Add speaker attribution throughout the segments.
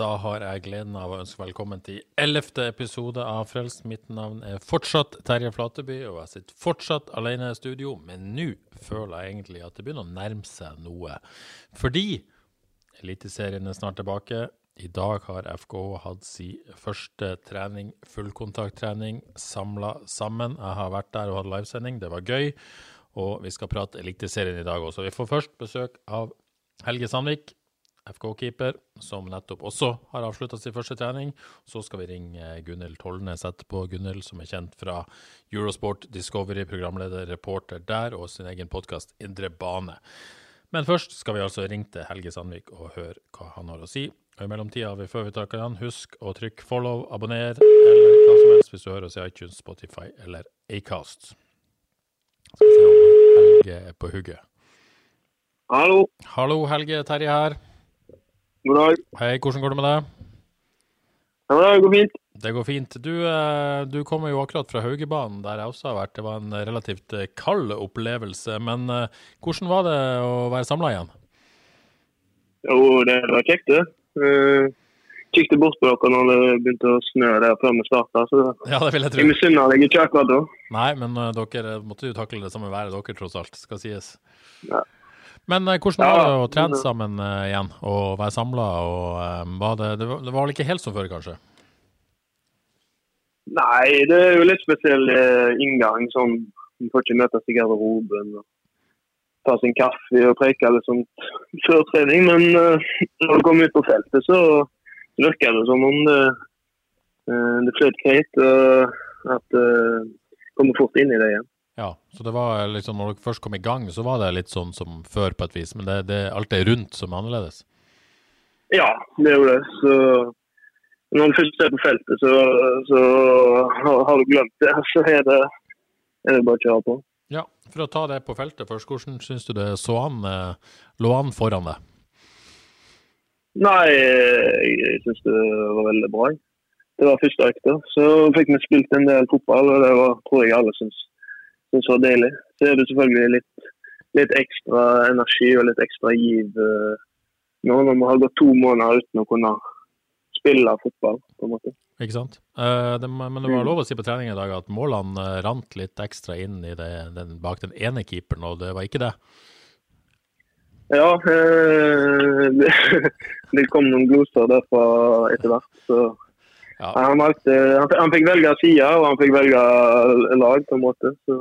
Speaker 1: Da har jeg gleden av å ønske velkommen til ellevte episode av Frelst. Mitt navn er fortsatt Terje Flateby, og jeg sitter fortsatt alene i studio. Men nå føler jeg egentlig at det begynner å nærme seg noe. Fordi Eliteserien er snart tilbake. I dag har FK hatt sin første trening, fullkontakttrening, samla sammen. Jeg har vært der og hatt livesending, det var gøy. Og vi skal prate Eliteserien i dag også. Vi får først besøk av Helge Sandvik, FK-keeper, som nettopp også har avslutta sin første trening. Så skal vi ringe Gunhild Tollnes etterpå. Gunhild som er kjent fra Eurosport Discovery, programleder, reporter der, og sin egen podkast Indre bane. Men først skal vi altså ringe til Helge Sandvik og høre hva han har å si. Og I mellomtida, vi- før vi takker han, husk å trykke follow, abonner eller hva som helst hvis du hører oss i iTunes, Spotify eller Acast. Skal vi se om Helge er på hugget.
Speaker 2: Hallo,
Speaker 1: Hallo, Helge. Terje her.
Speaker 2: God dag.
Speaker 1: Hei, hvordan går det med deg?
Speaker 2: Ja, det går fint.
Speaker 1: Det går fint. Du, eh, du kommer jo akkurat fra Haugebanen, der jeg også har vært. Det var en relativt eh, kald opplevelse. Men eh, hvordan var det å være samla igjen?
Speaker 2: Jo, det var kjekt, det. Kikket bort på dere når det begynte å snø der før vi starta, så
Speaker 1: Ja, det vil jeg
Speaker 2: jeg
Speaker 1: tro.
Speaker 2: misunner deg ikke akkurat da.
Speaker 1: Nei, men dere måtte jo takle det samme været, dere tross alt, skal sies.
Speaker 2: Ja.
Speaker 1: Men eh, hvordan var det å trene
Speaker 2: eh,
Speaker 1: sammen eh, igjen og være samla? Var det, det, var, det var vel ikke helt som før, kanskje?
Speaker 2: Nei, det er jo litt spesiell eh, inngang. sånn, Man får ikke møtes i garderoben og ta sin kaffe og preke eller sånt før trening. Men eh, når du kommer ut på feltet, så virker det som om det, det fløt greit. og at uh, kommer fort inn i det igjen.
Speaker 1: Ja, så det var liksom, når dere først kom i gang, så var det litt sånn som før på et vis. Men det, det, alt det rundt som er annerledes.
Speaker 2: Ja, det er jo det. Så når du først er på feltet, så, så har, du glemt det. Så er det, er det bare å kjøre på.
Speaker 1: Ja, for å ta det på feltet først, hvordan syns du det så an, eh, lå an foran deg?
Speaker 2: Nei, jeg syns det var veldig bra. Det var første økta. Så fikk vi spilt en del fotball, og det var, tror jeg alle syns, syns var deilig. Så er det selvfølgelig litt, litt ekstra energi og litt ekstra giv eh, nå når vi har gått to måneder uten å kunne spille fotball. på en måte.
Speaker 1: Ikke sant? Eh, det, men det var lov å si på trening i dag at målene eh, rant litt ekstra inn i det, den, bak den ene keeperen, og det var ikke det.
Speaker 2: Ja, eh, det, det kom noen gloser derfra etter hvert. Så
Speaker 1: Ja.
Speaker 2: han, valgte, han, han fikk velge side og han fikk velge lag, på en måte. Så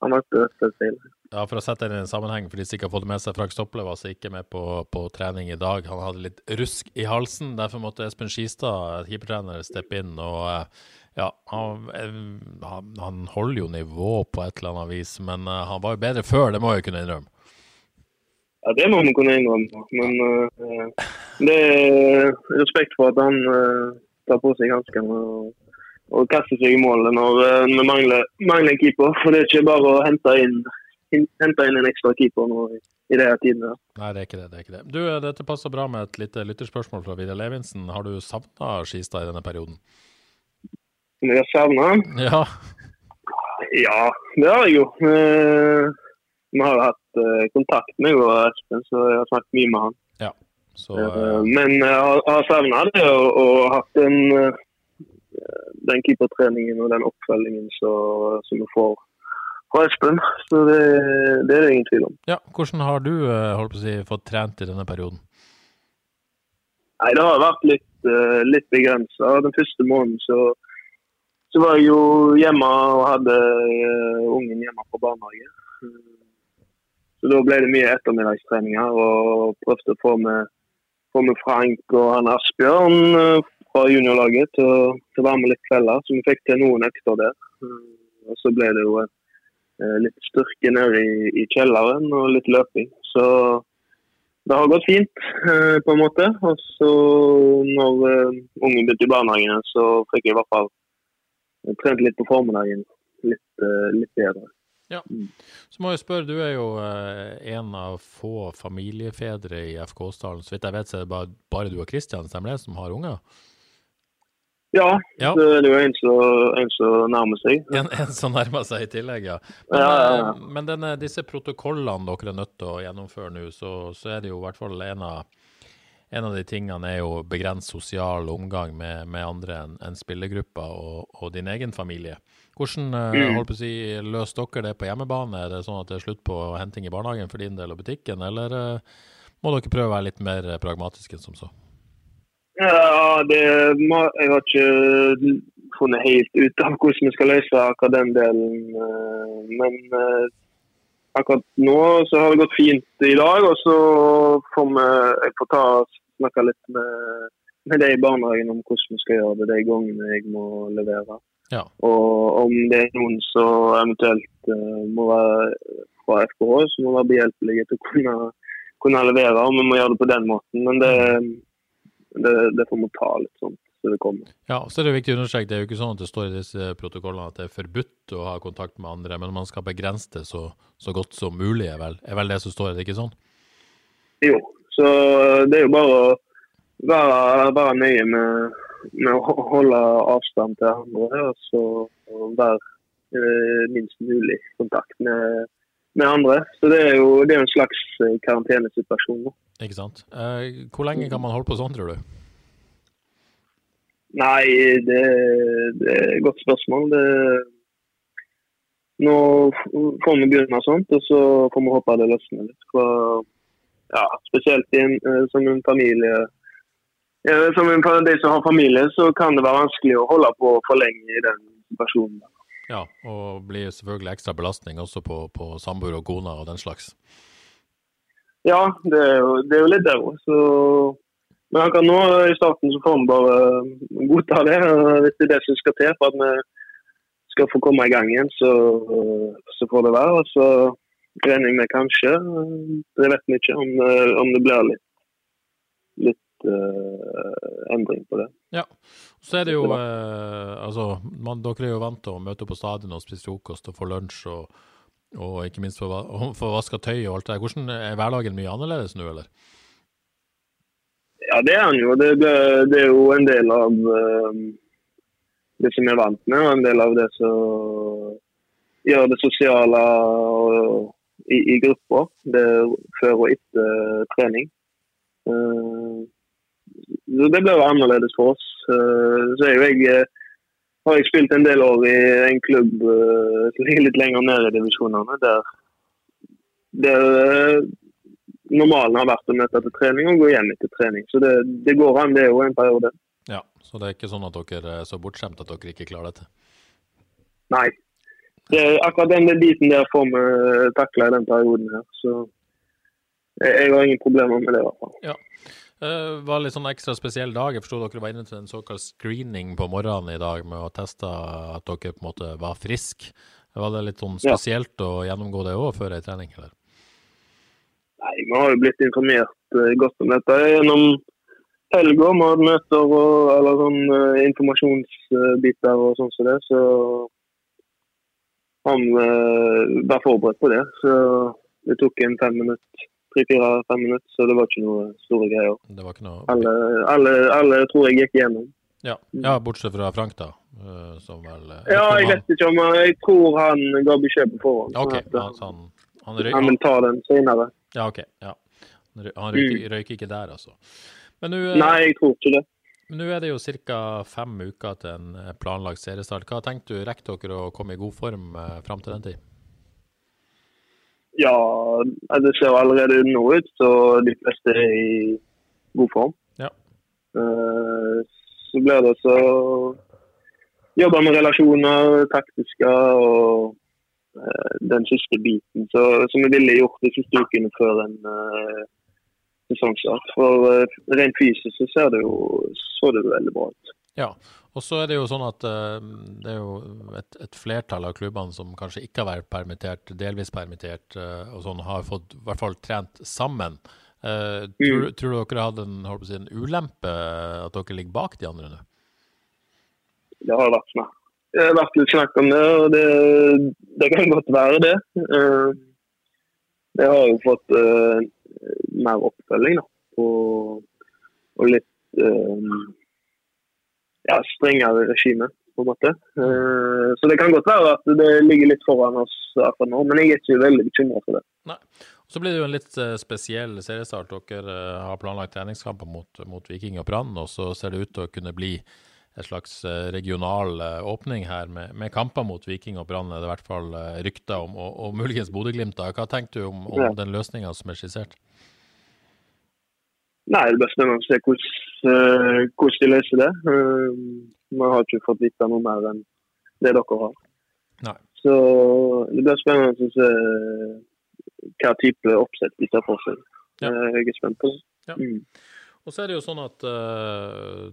Speaker 2: han valgte slett.
Speaker 1: Ja, For å sette det i en sammenheng, for de som ikke har fått det med seg, Frank Stopple var altså ikke med på, på trening i dag. Han hadde litt rusk i halsen. Derfor måtte Espen Skistad, keepertrener, steppe inn. og eh, ja, han, eh, han, holder jo nivå på et eller annet vis, men eh, han var jo bedre før, det må jeg jo kunne innrømme.
Speaker 2: Ja, Det må man kunne innrømme. Men uh, det er respekt for at han eh, tar på seg hanskene og, og kaste seg i målet når eh, vi mangler, mangler en keeper. For det er ikke bare å hente inn, hente inn en ekstra keeper nå i, de tidene.
Speaker 1: Nei, det er ikke det. det er ikke det. Du, eh, Dette passer bra med et lite lytterspørsmål fra Vidar Levinsen. Har du savna Skistad i denne perioden?
Speaker 2: Om jeg har savna han?
Speaker 1: Ja.
Speaker 2: Ja, det har jeg jo. Eh, vi har hatt eh, kontakt med Espen, så jeg har snakket mye med han.
Speaker 1: Så
Speaker 2: Eh,
Speaker 1: eh,
Speaker 2: Men jeg har, har savna det og, og hatt den, eh, den keepertreningen og den oppfølgingen så, som vi får fra Espen. Så det, det er det ingen tvil om.
Speaker 1: ja, hvordan har du eh, si, fått trent i denne perioden?
Speaker 2: Nei, Det har vært litt, uh, litt begrensa. Den første måneden så, så var jeg jo hjemme og hadde eh, ungen hjemme på barnehage. Så Da ble det mye ettermiddagstreninger og prøvde å få med, få med Frank og han Asbjørn eh, fra juniorlaget til, å- til å være med litt kvelder. Så vi fikk til noen økter der. Eh, Og så ble det jo eh, litt styrke nede i, i kjelleren og litt løping. Så det har gått fint, eh, på en måte. Og så når ungen begynte i barnehagen, så fikk jeg i hvert fall trent litt på formiddagen. Litt, litt bedre.
Speaker 1: Så må jeg spørre, du er jo eh, en av få familiefedre i FK-stallen. Så vidt jeg vet, så er det bare, bare du og Kristian stemmer det, som har unger?
Speaker 2: Ja,
Speaker 1: Ja.
Speaker 2: det er jo en som nærmer seg.
Speaker 1: En, en som nærmer seg i tillegg, ja. Men,
Speaker 2: Ja, ja, ja.
Speaker 1: eh, men denne, disse protokollene dere er nødt til å gjennomføre nå, så, så er det jo i hvert fall en av, en av de tingene er jo begrenset sosial omgang med, med andre enn en spillergruppa og, og din egen familie. Hvordan eh,
Speaker 2: Mm.
Speaker 1: holdt på å si, løser dere det på hjemmebane? Er det sånn at det er slutt på henting i barnehagen for din del og butikken, eller eh, må dere prøve å være litt mer eh, pragmatiske enn som så?
Speaker 2: Ja, det må, jeg har ikke funnet helt ut av hvordan vi skal løse akkurat den delen. Men akkurat nå så har det gått fint i dag. Og så får vi jeg får ta snakke litt med, med de i barnehagen om hvordan vi skal gjøre det de gangene jeg må levere.
Speaker 1: Ja.
Speaker 2: Og om det er noen som eventuelt uh, må være fra FKH, så må være behjelpelige til å kunne, kunne levere. Og vi må gjøre det på den måten. Men det, det, det får vi ta litt sånn så det kommer.
Speaker 1: Ja, så er det viktig å understreke, det er jo ikke sånn at det står i disse protokollene at det er forbudt å ha kontakt med andre, men man skal begrense det så, så godt som mulig, er vel, er vel det som står, er det ikke sånn?
Speaker 2: Jo, så det er jo bare å være, være nøye med, med å holde avstand til andre. Og så være eh, minst mulig kontakt med, med andre. Så det er jo det er en slags eh, karantenesituasjon.
Speaker 1: Ikke sant? Eh, hvor lenge kan man holde på sånn, tror du?
Speaker 2: Nei, det, det er et godt spørsmål. Det, nå får vi begynne sånt, og så får vi håpe det løsner litt. For, ja, spesielt i en, som en familie Som en, for de som har familie, så kan det være vanskelig å holde på for lenge i den situasjonen.
Speaker 1: Ja, og blir selvfølgelig ekstra belastning også på, på samboer og kone og den slags.
Speaker 2: Ja, det er jo, det er jo litt der òg. Men akkurat nå i starten så får vi bare godta det. Hvis det er det som skal til for at vi skal få komme i gang igjen, så, så får det være. Og så regner jeg med kanskje, det vet vi ikke, om, om det blir litt, litt eh, endring på det.
Speaker 1: Ja, så er det jo uh, Altså, man, dere er jo vant til å møte opp på stadion og spise frokost og få lunsj og, og ikke minst få, få vaska tøy og alt det der. Hvordan er hverdagen mye annerledes nå, eller?
Speaker 2: Ja, det er han jo. Det, det, det er jo en del av uh, det som vi er vant med, og en del av det som gjør det sosiale og, i, i grupper. Det før og etter trening. Så det ble jo annerledes for oss. Eh, så er jo jeg eh, har jeg spilt en del år i en klubb eh, litt lenger ned i divisjonene. Der, der normalen har vært å møte til trening og gå hjem etter trening. Så det, det går an, det er jo en periode.
Speaker 1: Ja, så det er ikke sånn at dere er så bortskjemt at dere ikke klarer dette?
Speaker 2: Nei. Det, er akkurat den biten der får vi takla i den perioden her. Så jeg, har ingen problemer med det, i hvert fall.
Speaker 1: Ja. Det var litt sånn ekstra spesiell dag. Jeg forstod dere var inne til en såkalt screening på morgenen i dag med å teste at dere på en måte var friske. Var det litt sånn
Speaker 2: Ja.
Speaker 1: spesielt å gjennomgå det òg før ei trening, eller?
Speaker 2: Nei, Vi har jo blitt informert eh, godt om dette gjennom helga. Vi har møter og eller sånn eh, informasjonsbiter og sånn som det. Så han var forberedt på det. Så det tok en fem minutter. Tre-fire-fem minutter, så det var ikke noe store greier.
Speaker 1: Det var ikke noe
Speaker 2: Alle, alle, alle tror jeg gikk gjennom.
Speaker 1: Ja, ja bortsett fra Frank, da. eh, Som vel eh,
Speaker 2: Ja, jeg vet ikke om Jeg tror han ga beskjed på forhånd.
Speaker 1: Okay. OK. Ja, han, han, røy,
Speaker 2: han vil ta den senere.
Speaker 1: Ja, ok. Ja. Han røy- Han røyker, røyker ikke der, altså. Men nå eh,
Speaker 2: Nei, jeg tror ikke det.
Speaker 1: men nå er det jo ca. fem uker til en eh, planlagt seriestart. Hva tenkte du, rekker dere å komme i god form eh, fram til den tid?
Speaker 2: Ja, det ser allerede nå ut så de fleste er i god form.
Speaker 1: Ja.
Speaker 2: Eh, Så blir det så jobbe med relasjoner, taktiske og eh, den siste biten så, som vi ville gjort de siste ukene før en, eh, sesongstart. For uh, rent fysisk så ser det jo så det veldig bra ut.
Speaker 1: Ja, og så er det jo sånn at uh, det er jo et, et, flertall av klubbene som kanskje ikke har vært permittert, delvis permittert, uh, og sånn, har fått i hvert fall trent sammen. Uh, mm. tror, tror, dere hadde en, si, en, ulempe at dere ligger bak de andre nå?
Speaker 2: Det har vært snakk, det har vært litt snakk om det, og det, det kan godt være det. det har jo fått mer oppfølging da, på, og litt ja, strengere regime. på en måte. Uh, så det kan godt være at det ligger litt foran oss akkurat nå, men jeg er ikke veldig bekymra for det.
Speaker 1: Nei. Så blir det jo en litt uh, spesiell seriestart. Dere uh, har planlagt treningskamper mot, mot, Viking og Brann, og så ser det ut til å kunne bli en slags regional åpning her med, med, kamper mot Viking og Brann, er det i hvert fall rykter om, og, og muligens Bodø-Glimt. Hva tenker du om, om den løsninga som er skissert?
Speaker 2: Nei, Det beste er å se hvordan, uh, hvordan de løser det. Uh, har ikke fått vite noe mer enn det dere har.
Speaker 1: Nei.
Speaker 2: Så det blir spennende å se hva type oppsett de tar for seg. Ja. Uh, jeg er spent på det. Ja. Mm.
Speaker 1: Og så er det jo sånn at uh,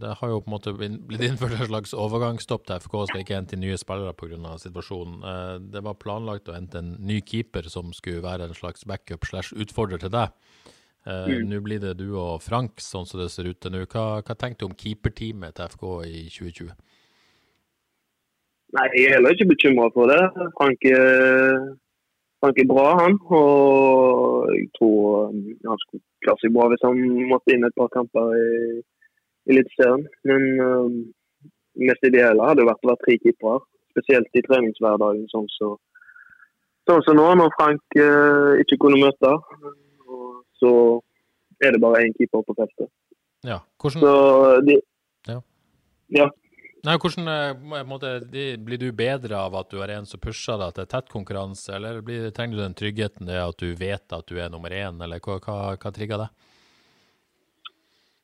Speaker 1: det har jo på en måte blitt innført en slags overgangsstopp til FK skal ikke hente nye spillere pga. situasjonen. Uh, det var planlagt å hente en ny keeper som skulle være en slags backup slash utfordrer til deg. Uh, mm. Nå blir det du og Frank, sånn som det ser ut til nå. Hva, hva tenker du om keeperteamet til FK i 2020?
Speaker 2: Nei, Jeg er heller ikke bekymra for det. Frank er, Frank er, bra, han. Og jeg tror um, han skulle klare seg bra hvis han måtte inn et par kamper i Eliteserien. Men um, mest ideelle hadde vært å være tre keepere. Spesielt i treningshverdagen, sånn som så, sånn så nå, når Frank uh, ikke kunne møte så er det bare én keeper på feltet.
Speaker 1: Ja, hvordan...
Speaker 2: Så de...
Speaker 1: Ja.
Speaker 2: ja.
Speaker 1: Nei, hvordan måte, de, Blir du bedre av at du har en som pusher deg til tett konkurranse, eller blir, trenger du den tryggheten det at du vet at du er nummer én, eller hva, hva, hva trigger det?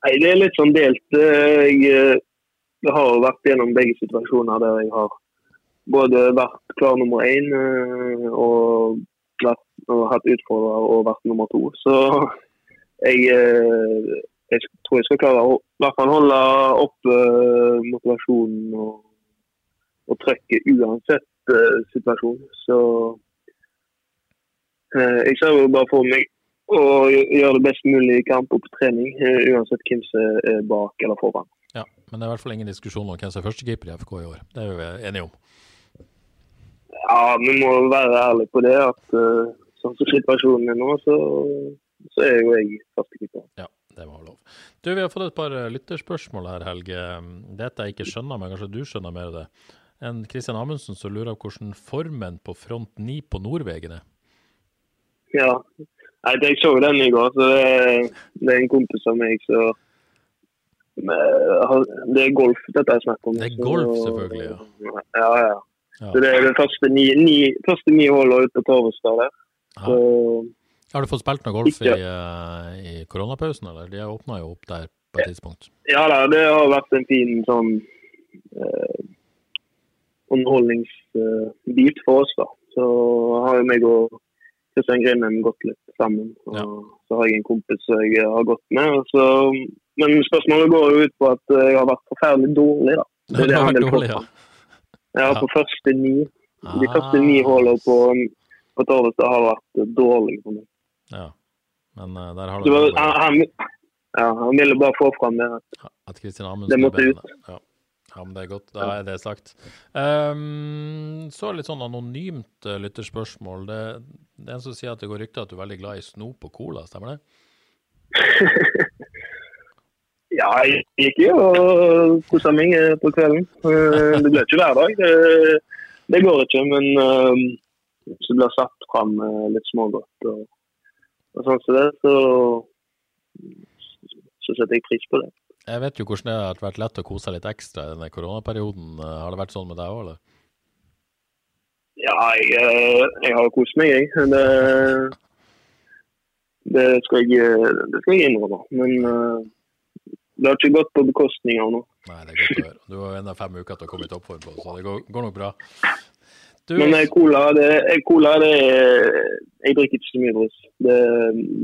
Speaker 2: Nei, Det er litt sånn delt. Jeg, jeg eh, har vært gjennom begge situasjoner der jeg har både vært klar nummer én eh, og vært, og hatt utfordrere og vært nummer to. Så jeg, eh, jeg tror jeg skal klare å i hvert fall holde opp uh, motivasjonen og, og trøkket uansett uh, situasjon. Så uh, jeg ser jo bare for meg å gjøre det best mulig i kamp og på trening, uansett hvem som er bak eller foran.
Speaker 1: Ja, Men det er i hvert fall ingen diskusjon om hvem som er førstekeeper i FK i år. Det er vi enige om.
Speaker 2: Ja, vi må være ærlige på det. at uh, Sånn som situasjonen er nå, så, så er jo jeg førstekeeper.
Speaker 1: Ja, det var lov. Du, Vi har fått et par eh, lytterspørsmål her, Helge. Dette jeg ikke skjønner, men kanskje du skjønner mer av det. En Kristian Amundsen som lurer på hvordan formen på front 9 på Nordvegen er.
Speaker 2: Ja, jeg så den i går. så Det er, det er en kompis av meg som Det er golf dette er snakk om.
Speaker 1: Det er golf, selvfølgelig,
Speaker 2: ja. Ja, ja. Ja. Så Det er de første ni, ni, første ni hullene ute på Torvestad der. Så,
Speaker 1: har du fått spilt noe golf i, uh, i koronapausen, eller? De åpna jo opp der på et tidspunkt.
Speaker 2: Ja da, det har vært en fin sånn uh, underholdningsbit for oss, da. Så har jo meg og Kristian Grinnen gått litt sammen. Og ja. så har jeg en kompis som jeg har gått med. Så, men spørsmålet går jo ut på at jeg har vært forferdelig dårlig, da.
Speaker 1: Det, det har vært dårlig, ja.
Speaker 2: Ja, på første ni. De første ni holder hullene på, på Torvestad har vært dårlig for meg.
Speaker 1: Ja, men uh, der har du
Speaker 2: var, han, ja, han ville bare få fram det.
Speaker 1: At Kristian Amundsen
Speaker 2: måtte ut.
Speaker 1: Ja. ja. men det er godt. Da er det sagt. Um, så litt sånn anonymt uh, lytterspørsmål. Det, det er en som sier at det går rykter at du er veldig glad i snop og cola, stemmer det?
Speaker 2: Ja, jeg gikk jo og kosa meg eh, på kvelden. Det ble ikke hver dag, det, det går ikke. Men um, hvis det blir satt fram litt smågodt og, og sånn som det, så, så setter jeg pris på det.
Speaker 1: Jeg vet jo hvordan det har vært lett å kose seg litt ekstra i denne koronaperioden. Har det vært sånn med deg òg, eller?
Speaker 2: Ja, jeg, jeg har kost meg, jeg. Det, det, skal jeg, det skal jeg innrømme. Men det har ikke gått på bekostning av noe.
Speaker 1: Nei, det er godt å høre. Du har ennå fem uker til å komme i toppform på, så det går, går, nok bra. Du,
Speaker 2: Men eh, cola, det, eh, cola det er Jeg drikker ikke så mye brus. Det,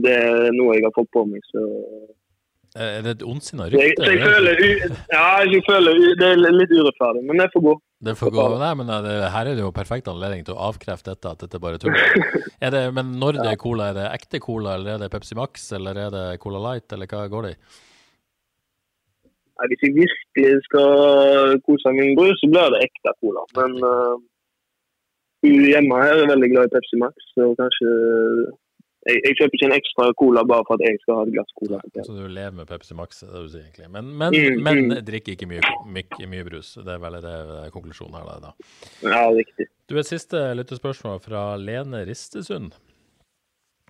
Speaker 2: det er noe jeg har fått på meg, så
Speaker 1: er det et ondsinna rykte?
Speaker 2: jeg,
Speaker 1: jeg
Speaker 2: føler, ja, jeg føler Det er litt urettferdig, men det får gå.
Speaker 1: Det får gå. Nei, men eh, det, her er det jo perfekt anledning til å avkrefte dette, at dette bare er tull. Er det, men når det er cola, er det ekte cola, eller er det Pepsi Max, eller er det Cola Light, eller hva går det i?
Speaker 2: Hvis jeg virkelig skal kose meg med brus, så blir det ekte cola. Men uh, hjemme her er jeg veldig glad i Pepsi Max, og kanskje jeg, jeg kjøper ikke en ekstra cola bare for at jeg skal ha et glass cola. Nei,
Speaker 1: Så du lever med Pepsi Max, det du sier egentlig. Men, men,
Speaker 2: Mm,
Speaker 1: men
Speaker 2: mm.
Speaker 1: drikker ikke mye, mye, mye brus. Det er vel det er konklusjonen her, da.
Speaker 2: Ja, riktig.
Speaker 1: Du, et siste lyttespørsmål fra Lene Ristesund.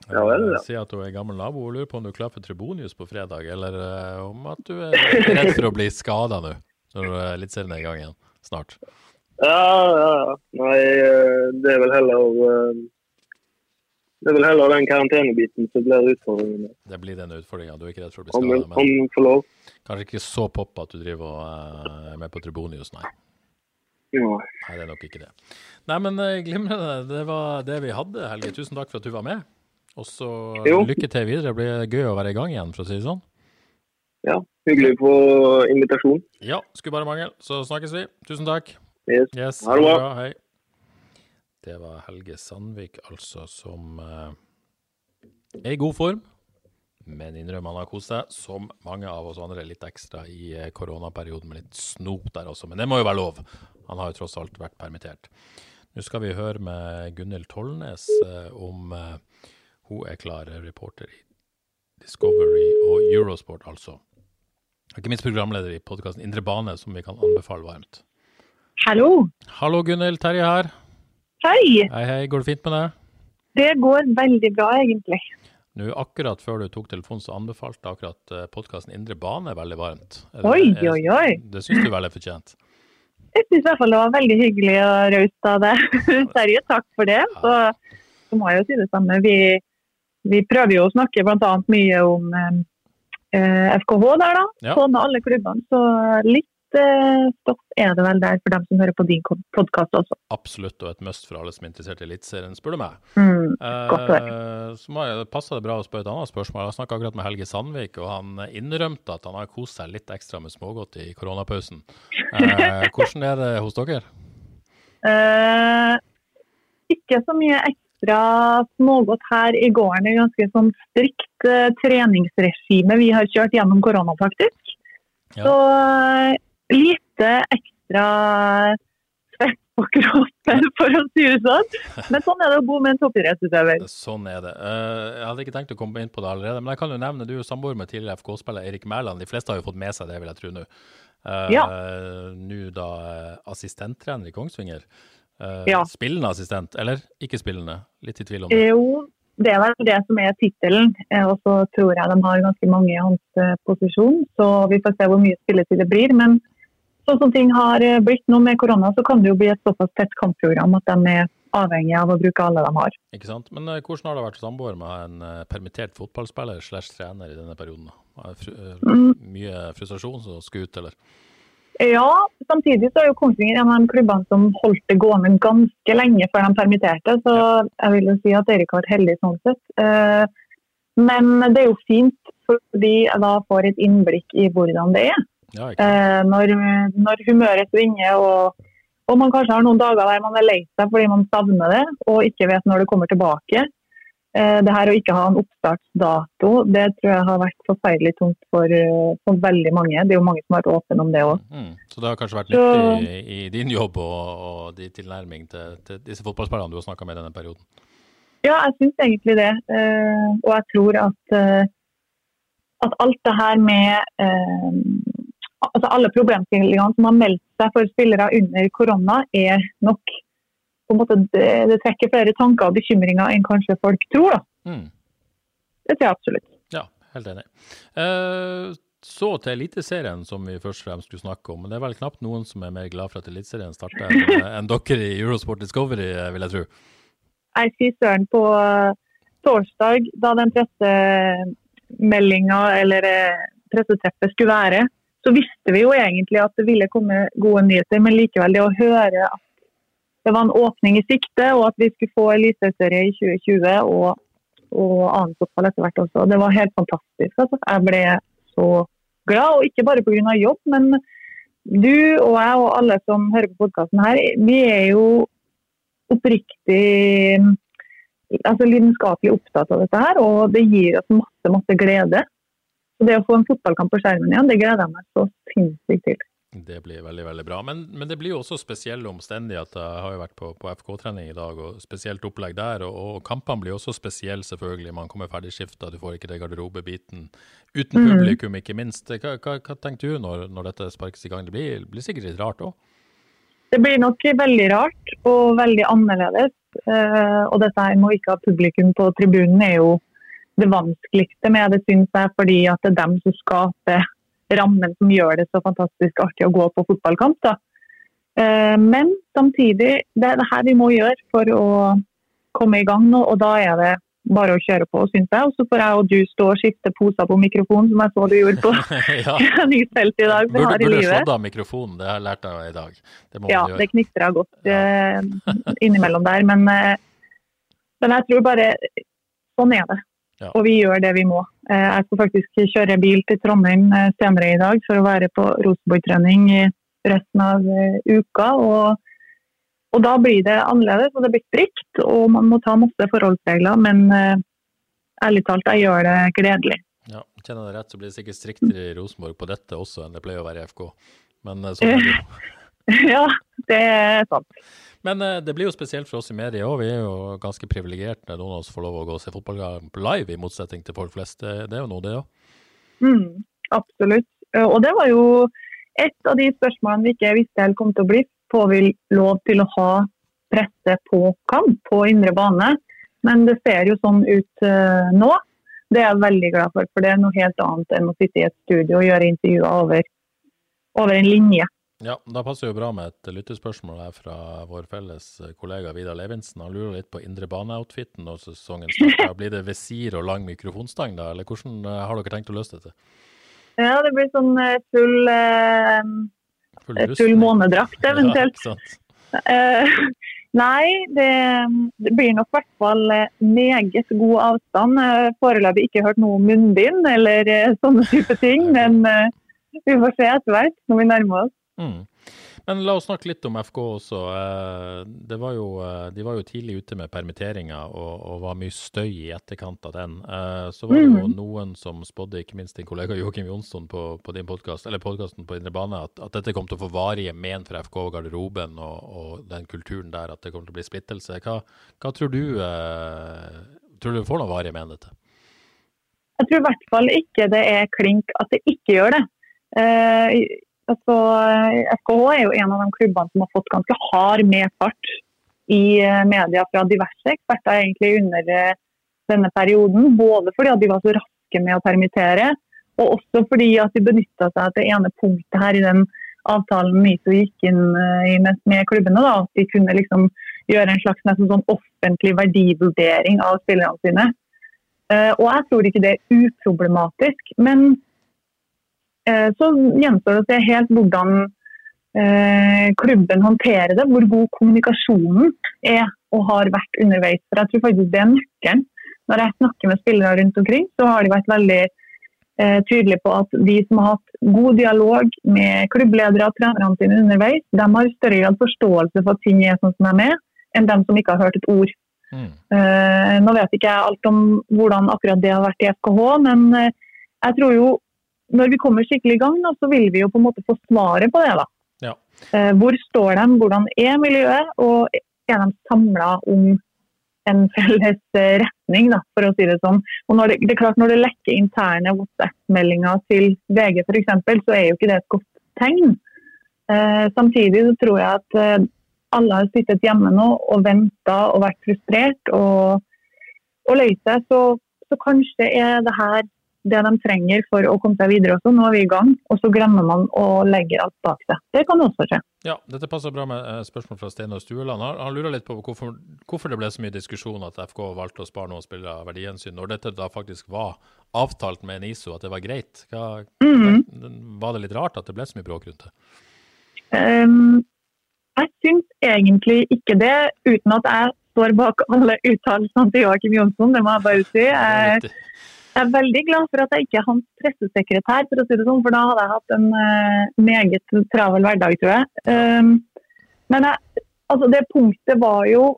Speaker 2: Ja vel, ja.
Speaker 1: Si at hun er gammel nabo og lurer på om du er klar for Tribonius på fredag, eller eh, om at du er redd for å bli skada nå, når du er i gang igjen snart.
Speaker 2: Ja, ja, ja. Nei, eh, det er vel heller eh, Det er vel heller den karantenebiten som blir utfordringen.
Speaker 1: Det blir den utfordringa. Du er ikke redd for å bli skada,
Speaker 2: om du får lov.
Speaker 1: kanskje ikke så pop at du driver og eh, er med på Tribonius, nei.
Speaker 2: Ja.
Speaker 1: Nei, det er nok ikke det. Nei, men glimrende. Det var det vi hadde, Helge. Tusen takk for at du var med. Og så lykke til videre. Det blir gøy å være i gang igjen, for å si det sånn.
Speaker 2: ja. Hyggelig på invitasjon.
Speaker 1: Ja, skulle bare mangle. Så snakkes vi. Tusen takk.
Speaker 2: Yes.
Speaker 1: Yes,
Speaker 2: Ha det bra.
Speaker 1: Hei. Det var Helge Sandvik, altså, som eh, er i god form. Men innrømmer han har kost seg, som mange av oss andre, litt ekstra i eh, koronaperioden med litt snop der også. Men det må jo være lov. Han har jo tross alt vært permittert. Nå skal vi høre med Gunhild Tollnes eh, om eh, hun er klar reporter i Discovery og Eurosport, altså. Ikke minst programleder i podkasten Indre bane, som vi kan anbefale varmt.
Speaker 3: Hallo.
Speaker 1: Hallo Gunhild, Terje her.
Speaker 3: Hei.
Speaker 1: Hei, hei. Går det fint med deg?
Speaker 3: Det går veldig bra, egentlig.
Speaker 1: Nå, akkurat før du tok telefonen, så anbefalte akkurat podkasten Indre bane veldig varmt. Det-
Speaker 3: Oi, oi, oi.
Speaker 1: Det syns du vel er fortjent?
Speaker 3: Jeg syns i hvert fall det var veldig hyggelig og raust av deg. Terje, takk for det. Så, så må jeg jo si det samme. Vi, vi prøver jo å snakke bl.a. mye om eh, FKH der, da.
Speaker 1: Ja.
Speaker 3: Sånn alle klubbene. Så litt eh, stoff er det vel der for dem som hører på din podkast også.
Speaker 1: Absolutt, og et must for alle som er interessert i Eliteserien, spør du meg.
Speaker 3: Mm, godt å
Speaker 1: Eh, så jeg, passer det bra å spørre et annet spørsmål. Jeg snakka akkurat med Helge Sandvik, og han innrømte at han har kost seg litt ekstra med smågodt i koronapausen. Eh, hvordan er det hos dere?
Speaker 3: Eh, ikke så mye ekstra smågodt her i gården. Det er ganske sånn strikt eh, treningsregime vi har kjørt gjennom korona, faktisk.
Speaker 1: Ja.
Speaker 3: Så eh, lite ekstra svett på kroppen, for å si det sånn. Men sånn er det å bo med en toppidrettsutøver.
Speaker 1: Sånn er det. Eh, jeg hadde ikke tenkt å komme inn på det allerede, men jeg kan jo nevne du er samboer med tidligere FK-spiller Erik Mæland. De fleste har jo fått med seg det, vil jeg tro nå. Eh,
Speaker 3: Ja.
Speaker 1: Nå da eh, assistenttrener i Kongsvinger.
Speaker 3: Ja.
Speaker 1: Spillende assistent, eller ikke spillende? Litt i tvil om det.
Speaker 3: Jo, det er vel det som er tittelen. Og så tror jeg de har ganske mange i hans posisjon. Så vi får se hvor mye spilletid det blir. Men sånn som ting har eh, blitt nå med korona, så kan det jo bli et såpass tett kampprogram at de er avhengig av å bruke alle de har.
Speaker 1: Ikke sant? Men eh, hvordan har det vært samboer med en eh, permittert fotballspiller slash trener i denne perioden? Fru,
Speaker 3: Mm.
Speaker 1: Mye frustrasjon som skal ut, eller?
Speaker 3: Ja, samtidig så er jo Kongsvinger en av de klubbene som holdt det gående ganske lenge før de permitterte. Så jeg vil jo si at Erik har vært heldig sånn sett. Men det er jo fint, fordi jeg da får et innblikk i hvordan det er.
Speaker 1: Ja.
Speaker 3: Eh, når, når humøret svinger og, og man kanskje har noen dager der man er lei seg fordi man savner det og ikke vet når det kommer tilbake. Eh, det her å ikke ha en oppstartsdato, det tror jeg har vært forferdelig tungt for, eh, for veldig mange. Det er jo mange som har vært åpne om det òg.
Speaker 1: Mm. Så det har kanskje vært nyttig i, i din jobb og, og din tilnærming til, til disse fotballspillerne du har snakka med i denne perioden?
Speaker 3: Ja, jeg syns egentlig det. Eh, og jeg tror at, eh, at alt det her med eh, altså Alle problemstillingene som har meldt seg for spillere under korona, er nok på en måte, det, det trekker flere tanker og bekymringer enn kanskje folk tror. da.
Speaker 1: Mm.
Speaker 3: Det tror jeg absolutt.
Speaker 1: Ja, helt enig. Uh, så til Eliteserien, som vi først og fremst skulle snakke om. Men det er vel knapt noen som er mer glad for at Eliteserien starter enn dere i Eurosport Discovery, vil jeg tro.
Speaker 3: Jeg sier søren på eh, torsdag, da den pressemeldinga eller eh, pressetreffet skulle være, så visste vi jo egentlig at det ville komme gode nyheter. Men likevel, det å høre at det var en åpning i sikte, og at vi skulle få eliteserie i 2020 og, og annen fotball etter hvert også. Det var helt fantastisk. Altså. Jeg ble så glad, og ikke bare pga. jobb, men du og jeg og alle som hører på podkasten her, vi er jo oppriktig altså lidenskapelig opptatt av dette her, og det gir oss masse, masse glede. Så det å få en fotballkamp på skjermen igjen, det gleder jeg meg så sinnssykt til.
Speaker 1: Det blir veldig veldig bra. Men, men, det blir jo også spesielle omstendigheter. Jeg har jo vært på, på FK-trening i dag, og spesielt opplegg der. Og, og kampene blir også spesielle, selvfølgelig. Man kommer ferdigskifta, du får ikke det garderobebiten. Uten mm. publikum, ikke minst. Hva, hva, hva tenker du når, når, dette sparkes i gang? Det blir, blir sikkert litt rart òg?
Speaker 3: Det blir nok veldig rart og veldig annerledes. Uh, og dette her med å ikke ha publikum på tribunen er jo det vanskeligste med det, syns jeg, fordi at det er dem som skaper rammen som gjør det så fantastisk artig å gå på fotballkamp. Da. Uh, men samtidig, det er det her vi må gjøre for å komme i gang nå, og da er det bare å kjøre på, syns jeg. Og så får jeg og du stå og skifte poser på mikrofonen, som jeg så du gjorde på nyfeltet i dag.
Speaker 1: Burde, burde slått av mikrofonen, det har jeg lært av i dag.
Speaker 3: Det ja, det knitrer godt ja. uh, innimellom der. Men, uh, men, jeg tror bare sånn er det. Ja. Og vi gjør det vi må. Uh, jeg skal faktisk kjøre bil til Trondheim senere i dag for å være på Rosenborg-trening resten av uka. og og da blir det annerledes, og det blir strikt, og man må ta masse forholdsregler. Men ærlig talt, jeg gjør det gledelig.
Speaker 1: Ja, Kjenner jeg rett, så blir det sikkert striktere i Rosenborg på dette også enn det pleier å være i FK. Men sånn er det jo.
Speaker 3: ja, det er sant.
Speaker 1: Men uh, det blir jo spesielt for oss i media òg. Vi er jo ganske privilegerte når noen av oss får lov å gå og se fotballkamp live, i motsetning til folk flest. Det, det er jo noe, det òg.
Speaker 3: Mm, absolutt. Og det var jo et av de spørsmålene vi ikke visste helt kom til å bli får vi lov til å ha presse på kamp på indre bane. Men det ser jo sånn ut nå. Det er jeg veldig glad for, for det er noe helt annet enn å sitte i et studio og gjøre intervjuer over, over en linje.
Speaker 1: Ja, Da passer jo bra med et lyttespørsmål her fra vår felles kollega Vidar Levinsen. Han lurer litt på indre bane-outfiten når sesongen starter. Blir det visir og lang mikrofonstang da, eller hvordan uh, har dere tenkt å løse dette?
Speaker 3: Ja, det blir sånn full, full full månedrakt eventuelt. Ja, uh, nei, det, det, blir nok i hvert fall eh, meget god avstand. Foreløpig ikke hørt noe om munnbind eller sånne type ting, men uh, vi får se etter hvert når vi nærmer oss. Mm.
Speaker 1: Men la oss snakke litt om FK også. Eh, var jo, eh, de var jo tidlig ute med permitteringer og, og, var mye støy i etterkant av den. Eh, så var det jo mm. noen som spådde, ikke minst din kollega Joakim Jonsson på, på din podcast, eller podkasten på Indre Bane, at, at, dette kom til å få varige men for FK og garderoben og, og, den kulturen der, at det kommer til å bli splittelse. Hva, hva tror du Tror du får noen varige men dette?
Speaker 3: Jeg tror i hvert fall ikke det er klink at det ikke gjør det. Altså, FKH er jo en av de klubbene som har fått ganske hard medfart i eh, media fra diverse eksperter egentlig under eh, denne perioden. Både fordi at de var så raske med å permittere, og også fordi at de benytta seg av det ene punktet her i den avtalen MISO gikk inn eh, i med, med klubbene. Da, at de kunne liksom gjøre en slags sånn offentlig verdivurdering av spillerne sine. Og jeg tror ikke det er uproblematisk. men så gjenstår det å se helt hvordan eh, klubben håndterer det, hvor god kommunikasjonen er og har vært underveis. For Jeg tror faktisk det er nøkkelen. Når jeg snakker med spillere rundt omkring, så har de vært veldig eh, tydelige på at de som har hatt god dialog med klubbledere og trenerne sine underveis, de har større grad forståelse for at ting er sånn som de er, enn dem som ikke har hørt et ord. Mm. Eh, nå vet ikke jeg alt om hvordan akkurat det har vært i FKH, men eh, jeg tror jo når vi kommer skikkelig i gang, da, så vil vi jo på en måte få svaret på det. da. Ja. Eh, hvor står de, hvordan er miljøet, og er de samla om en felles eh, retning, da, for å si det sånn. Og når det, det er klart når det lekker interne WhatsApp-meldinger til VG f.eks., så er jo ikke det et godt tegn. Eh, samtidig så tror jeg at eh, alle har sittet hjemme nå og venta og vært frustrert og, og lei seg. Så, så kanskje er det her det de trenger for å komme seg videre også. Nå er vi i gang, og så glemmer man å legge alt bak seg. Det kan også skje.
Speaker 1: Ja, dette passer bra med eh, spørsmål fra Steinar Stueland. Han, lurer litt på hvorfor, hvorfor, det ble så mye diskusjon at FK valgte å spare noen spillere av verdihensyn, når dette da faktisk var avtalt med NISO at det var greit. Hva, mm. Var det litt rart at det ble så mye bråk rundt det?
Speaker 3: Um, Jeg syns egentlig ikke det, uten at jeg står bak alle uttalelsene til Joakim Jonsson. Det må jeg bare si. Jeg, jeg er veldig glad for at jeg ikke er hans pressesekretær, for å si det sånn, for da hadde jeg hatt en uh, meget travel hverdag, tror jeg. Um, men jeg, altså det punktet var jo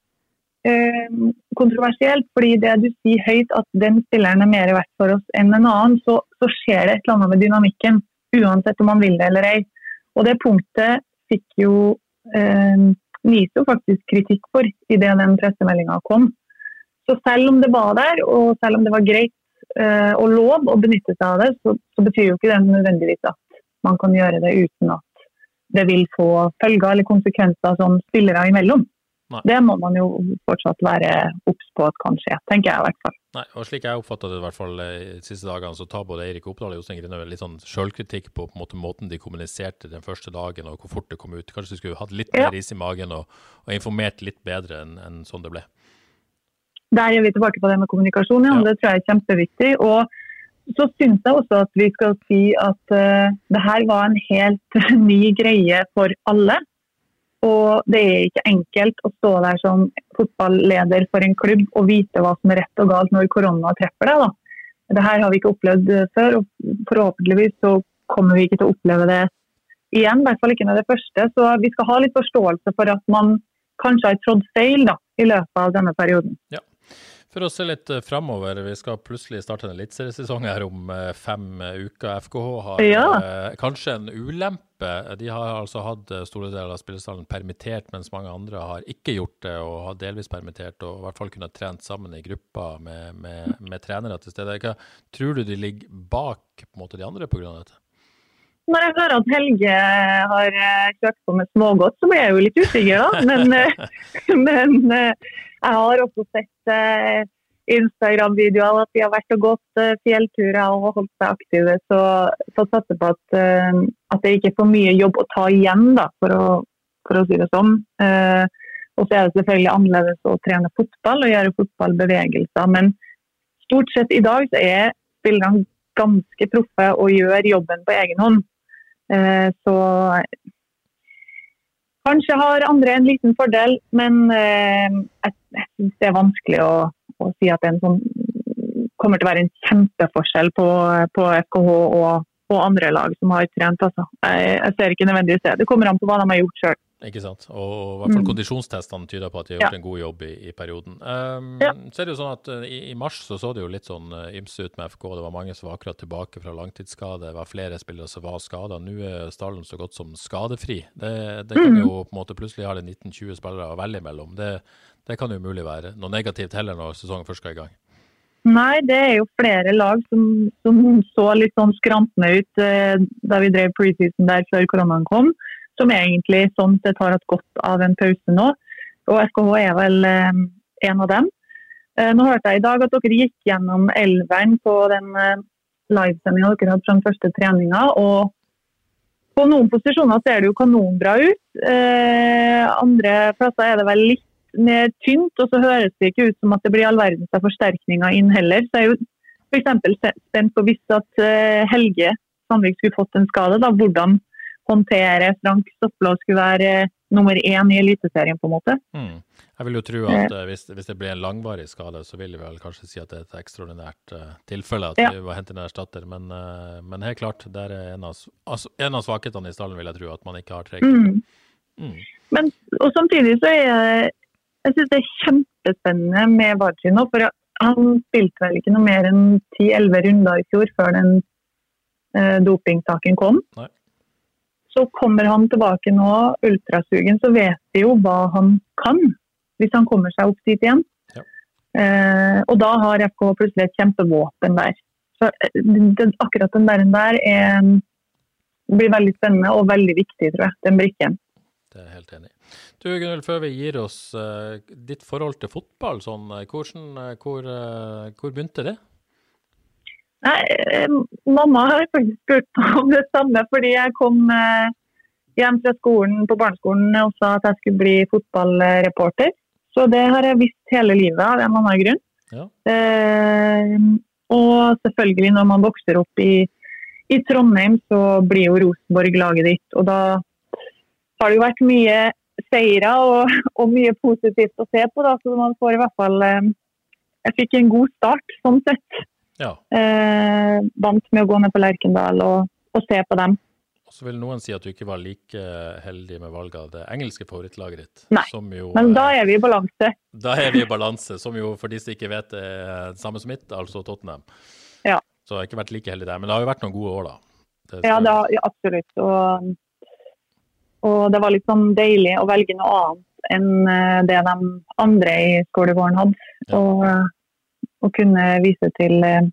Speaker 3: um, kontroversielt, fordi det du sier høyt at den spilleren er mer verdt for oss enn en annen, så, så skjer det et eller annet med dynamikken, uansett om man vil det eller ei. Og det punktet fikk jo um, NISO faktisk kritikk for idet den pressemeldinga kom. Så selv om det var der, og selv om det var greit og lov å benytte seg av det, så, så, betyr jo ikke det nødvendigvis at man kan gjøre det uten at det vil få følger eller konsekvenser som spillere imellom. Nei. Det må man jo fortsatt være obs på at kan skje, tenker jeg i hvert fall.
Speaker 1: Nei, og Slik jeg oppfatta det i hvert fall eh, de siste dagene, så tar både Eirik Oppdal og Jostein Grinøy litt sånn sjølkritikk på, på måte, måten de kommuniserte den første dagen og hvor fort det kom ut. Kanskje de skulle hatt litt mer is i magen og, og informert litt bedre enn, enn sånn det ble.
Speaker 3: Der er vi tilbake på det med kommunikasjon, ja. det tror jeg er kjempeviktig. Og så syns jeg også at vi skal si at uh, det her var en helt ny greie for alle. Og det er ikke enkelt å stå der som fotballeder for en klubb og vite hva som er rett og galt når korona treffer deg. da. Det her har vi ikke opplevd før, og forhåpentligvis så kommer vi ikke til å oppleve det igjen. I hvert fall ikke med det første. Så vi skal ha litt forståelse for at man kanskje har trådt feil da, i løpet av denne perioden.
Speaker 1: Ja. For å se litt eh, framover, vi skal plutselig starte en eliteseriesesong her om eh, fem eh, uker. FKH har ja. eh, kanskje en ulempe. De har altså hatt store deler av spillestallen permittert, mens mange andre har ikke gjort det og har delvis permittert og i hvert fall kunnet trent sammen i grupper med, med, med trenere til stede. Hva tror du de ligger bak måte, de andre pga. dette?
Speaker 3: Når jeg hører at Helge har kjørt på med smågodt, så blir jeg jo litt usikker, da. Men, men jeg har også sett eh, Instagram-videoer at de har vært og gått eh, fjellturer og holdt seg aktive. Så får satse på at, eh, at, det ikke er for mye jobb å ta igjen, da, for, å, for å si det sånn. Eh, og så er det selvfølgelig annerledes å trene fotball og gjøre fotballbevegelser. Men stort sett i dag så er spillerne ganske proffe og gjør jobben på egen hånd. Eh, så Kanskje har andre en liten fordel, men eh, jeg, jeg syns det er vanskelig å, å, si at det sånn, kommer til å være en kjempeforskjell på, på FKH og, og, andre lag som har trent. Altså. Jeg, jeg, ser ikke nødvendigvis det. Det kommer an på hva de har gjort sjøl.
Speaker 1: Ikke sant. Og i hvert fall mm. kondisjonstestene tyder på at de har gjort ja. en god jobb i, i perioden. Um, ja. Så er det jo sånn at uh, i, i, mars så, så det jo litt sånn uh, ymse ut med FK. Det var mange som var akkurat tilbake fra langtidsskade. Det var flere spillere som var skada. Nå er stallen så godt som skadefri. Det, det kan mm. jo på en måte plutselig ha 19-20 spillere å velge mellom. Det, det kan jo mulig være noe negativt heller når sesongen først skal i gang.
Speaker 3: Nei, det er jo flere lag som, som så litt sånn skrantende ut eh, da vi drev preseason der før koronaen kom som egentlig sånn sett har hatt godt av en pause nå. Og SKH er vel eh, en av dem. Eh, nå hørte jeg i dag at dere gikk gjennom elveren på den eh, livesendinga dere hadde fra den første treninga. og på noen posisjoner ser det jo kanonbra ut. Eh, andre plasser er det vel litt mer tynt, og så høres det ikke ut som at det blir all verdens av forsterkninger inn heller. Så jeg er jo f.eks. spent på hvis at eh, Helge Sandvik skulle fått en skade, da, hvordan håndtere Frank Stopla skulle være nummer én i Eliteserien, på en måte.
Speaker 1: Mm. Jeg vil jo tro at uh, hvis, hvis, det blir en langvarig skade, så vil vi vel kanskje si at det er et ekstraordinært uh, tilfelle at ja. vi må hente en erstatter. Men, uh, men, helt klart, det er en av, altså, en av svakhetene i stallen, vil jeg tro, at man ikke har tre mm.
Speaker 3: mm. Men, og samtidig så er jeg syns det er kjempespennende med Barci nå. For han spilte vel ikke noe mer enn 10-11 runder i fjor før den dopingsaken kom. Nei. Så kommer han tilbake nå, ultrasugen, så vet vi jo hva han kan. Hvis han kommer seg opp dit igjen. Ja. Eh, og da har FK plutselig et kjempevåpen der. Så eh, det, akkurat den der, der er, blir veldig spennende og veldig viktig, tror jeg. Den brikken.
Speaker 1: Det er jeg helt enig i. Du Gunnhild, før vi gir oss uh, ditt forhold til fotball, sånn, hvordan, hvor, uh, hvor begynte det?
Speaker 3: Nei, eh, mamma har faktisk spurt om det samme, fordi jeg kom eh, hjem fra skolen på barneskolen og sa at jeg skulle bli fotballreporter. Så det har jeg visst hele livet av en annen grunn. Ja. Eh, og selvfølgelig, når man vokser opp i, i Trondheim, så blir jo Rosenborg laget ditt. Og da har det jo vært mye seire og, og, mye positivt å se på. Da. Så man får i hvert fall eh, Jeg fikk en god start, sånn sett.
Speaker 1: Ja.
Speaker 3: Eh, vant med å gå ned på Lerkendal og, og se på dem.
Speaker 1: Og så vil noen si at du ikke var like heldig med valget av det engelske favorittlaget ditt.
Speaker 3: Nei,
Speaker 1: jo,
Speaker 3: men da er vi i balanse.
Speaker 1: Da er vi i balanse, som jo for de som ikke vet er det samme som mitt, altså Tottenham.
Speaker 3: Ja.
Speaker 1: Så jeg har ikke vært like heldig der. Men det har jo vært noen gode år, da.
Speaker 3: Det ja, det har, ja, absolutt. Og, og, det var litt sånn deilig å velge noe annet enn eh, det de andre i skolegården hadde. Ja. Og, og, kunne vise til, eh,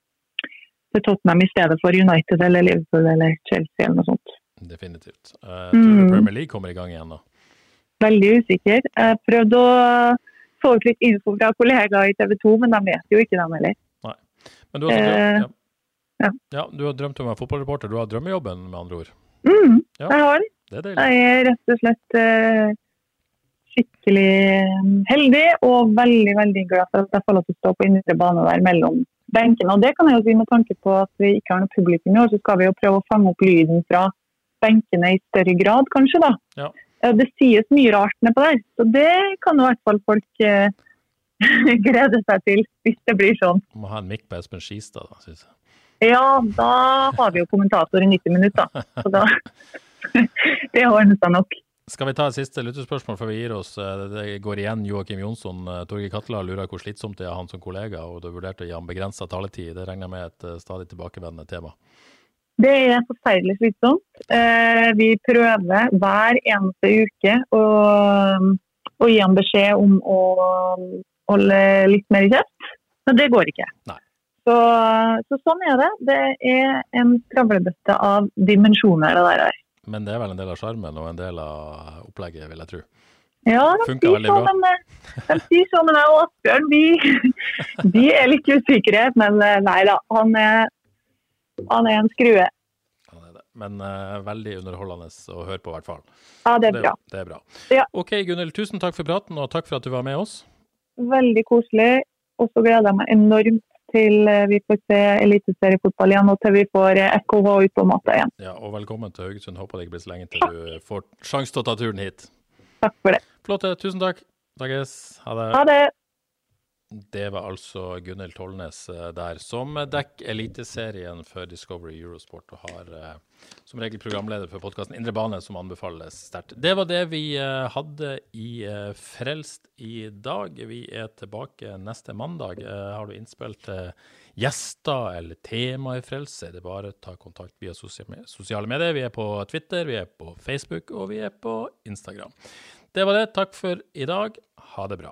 Speaker 3: til, Tottenham i stedet for United eller Liverpool eller Chelsea eller noe sånt.
Speaker 1: Definitivt. Uh, tror du mm. Premier League kommer i gang igjen da?
Speaker 3: Veldig usikker. Jeg prøvde å få ut litt info fra kollegaer i TV 2, men de vet jo ikke dem heller.
Speaker 1: Nei. Men du har, uh, ja.
Speaker 3: Ja.
Speaker 1: ja. Du har drømt om å være fotballreporter. Du har drømmejobben, med andre ord?
Speaker 3: Mm, ja. jeg har
Speaker 1: det. Er
Speaker 3: jeg er rett og slett uh, skikkelig eh, heldig og veldig veldig glad for at jeg får lov til å stå på indre bane der mellom benkene. Og det kan jeg jo si med tanke på at vi ikke har noe publikum i år, så skal vi jo prøve å fange opp lyden fra benkene i større grad, kanskje. da.
Speaker 1: Ja.
Speaker 3: Det sies mye rart nedpå der, så det kan jo i hvert fall folk eh, glede seg til hvis det blir sånn.
Speaker 1: Du må ha en mikk på Espen Skistad, da, syns jeg.
Speaker 3: Ja, da har vi jo kommentator i 90 minutter. Så da Det ordner seg nok.
Speaker 1: Skal vi ta et siste lyttespørsmål før vi gir oss? Eh, det går igjen Joakim Jonsson. Eh, Torgeir Katla lurer hvor slitsomt det er han som kollega, og du vurderte å gi ham begrensa taletid. Det regner jeg med et eh, stadig tilbakevendende tema?
Speaker 3: Det er forferdelig slitsomt. Vi prøver hver eneste uke å, å gi ham beskjed om å holde litt mer i kjeft, men det går ikke.
Speaker 1: Nei.
Speaker 3: Så, så, sånn er det. Det er en skravlebøtte av dimensjoner, det der.
Speaker 1: Men det er vel en del av sjarmen og en del av opplegget, vil jeg tro.
Speaker 3: Ja, de sier, sånn, men, de sier sånn jeg og Asbjørn vi, de er litt usikre. Men eh, nei da, han er, han er en skrue.
Speaker 1: Men uh, veldig underholdende å høre på, i hvert fall.
Speaker 3: Ja, det er bra.
Speaker 1: Det, det er bra.
Speaker 3: Ja.
Speaker 1: OK, Gunhild, tusen takk for praten, og takk for at du var med oss.
Speaker 3: Veldig koselig. Og så gleder jeg meg enormt til eh, vi får se eliteseriefotball igjen, og til vi får FKH ut på matta igjen.
Speaker 1: Ja, og velkommen til Haugesund. Håper det ikke blir så lenge til du får sjanse til å ta turen hit.
Speaker 3: Takk for det.
Speaker 1: Flott. Tusen takk. Dages.
Speaker 3: Ha det. Ha det.
Speaker 1: Det var altså Gunhild Tollnes eh, der, som dekker Eliteserien for Discovery Eurosport og har eh, som regel programleder for podkasten Indre bane, som anbefales sterkt. Det var det vi eh, hadde i Frelst i dag. Vi er tilbake neste mandag. Har du innspill til gjester eller tema i Frelst, er det bare å ta kontakt via sosiale medier. Vi er på Twitter, vi er på Facebook og vi er på Instagram. Det var det. Takk for i dag. Ha det bra.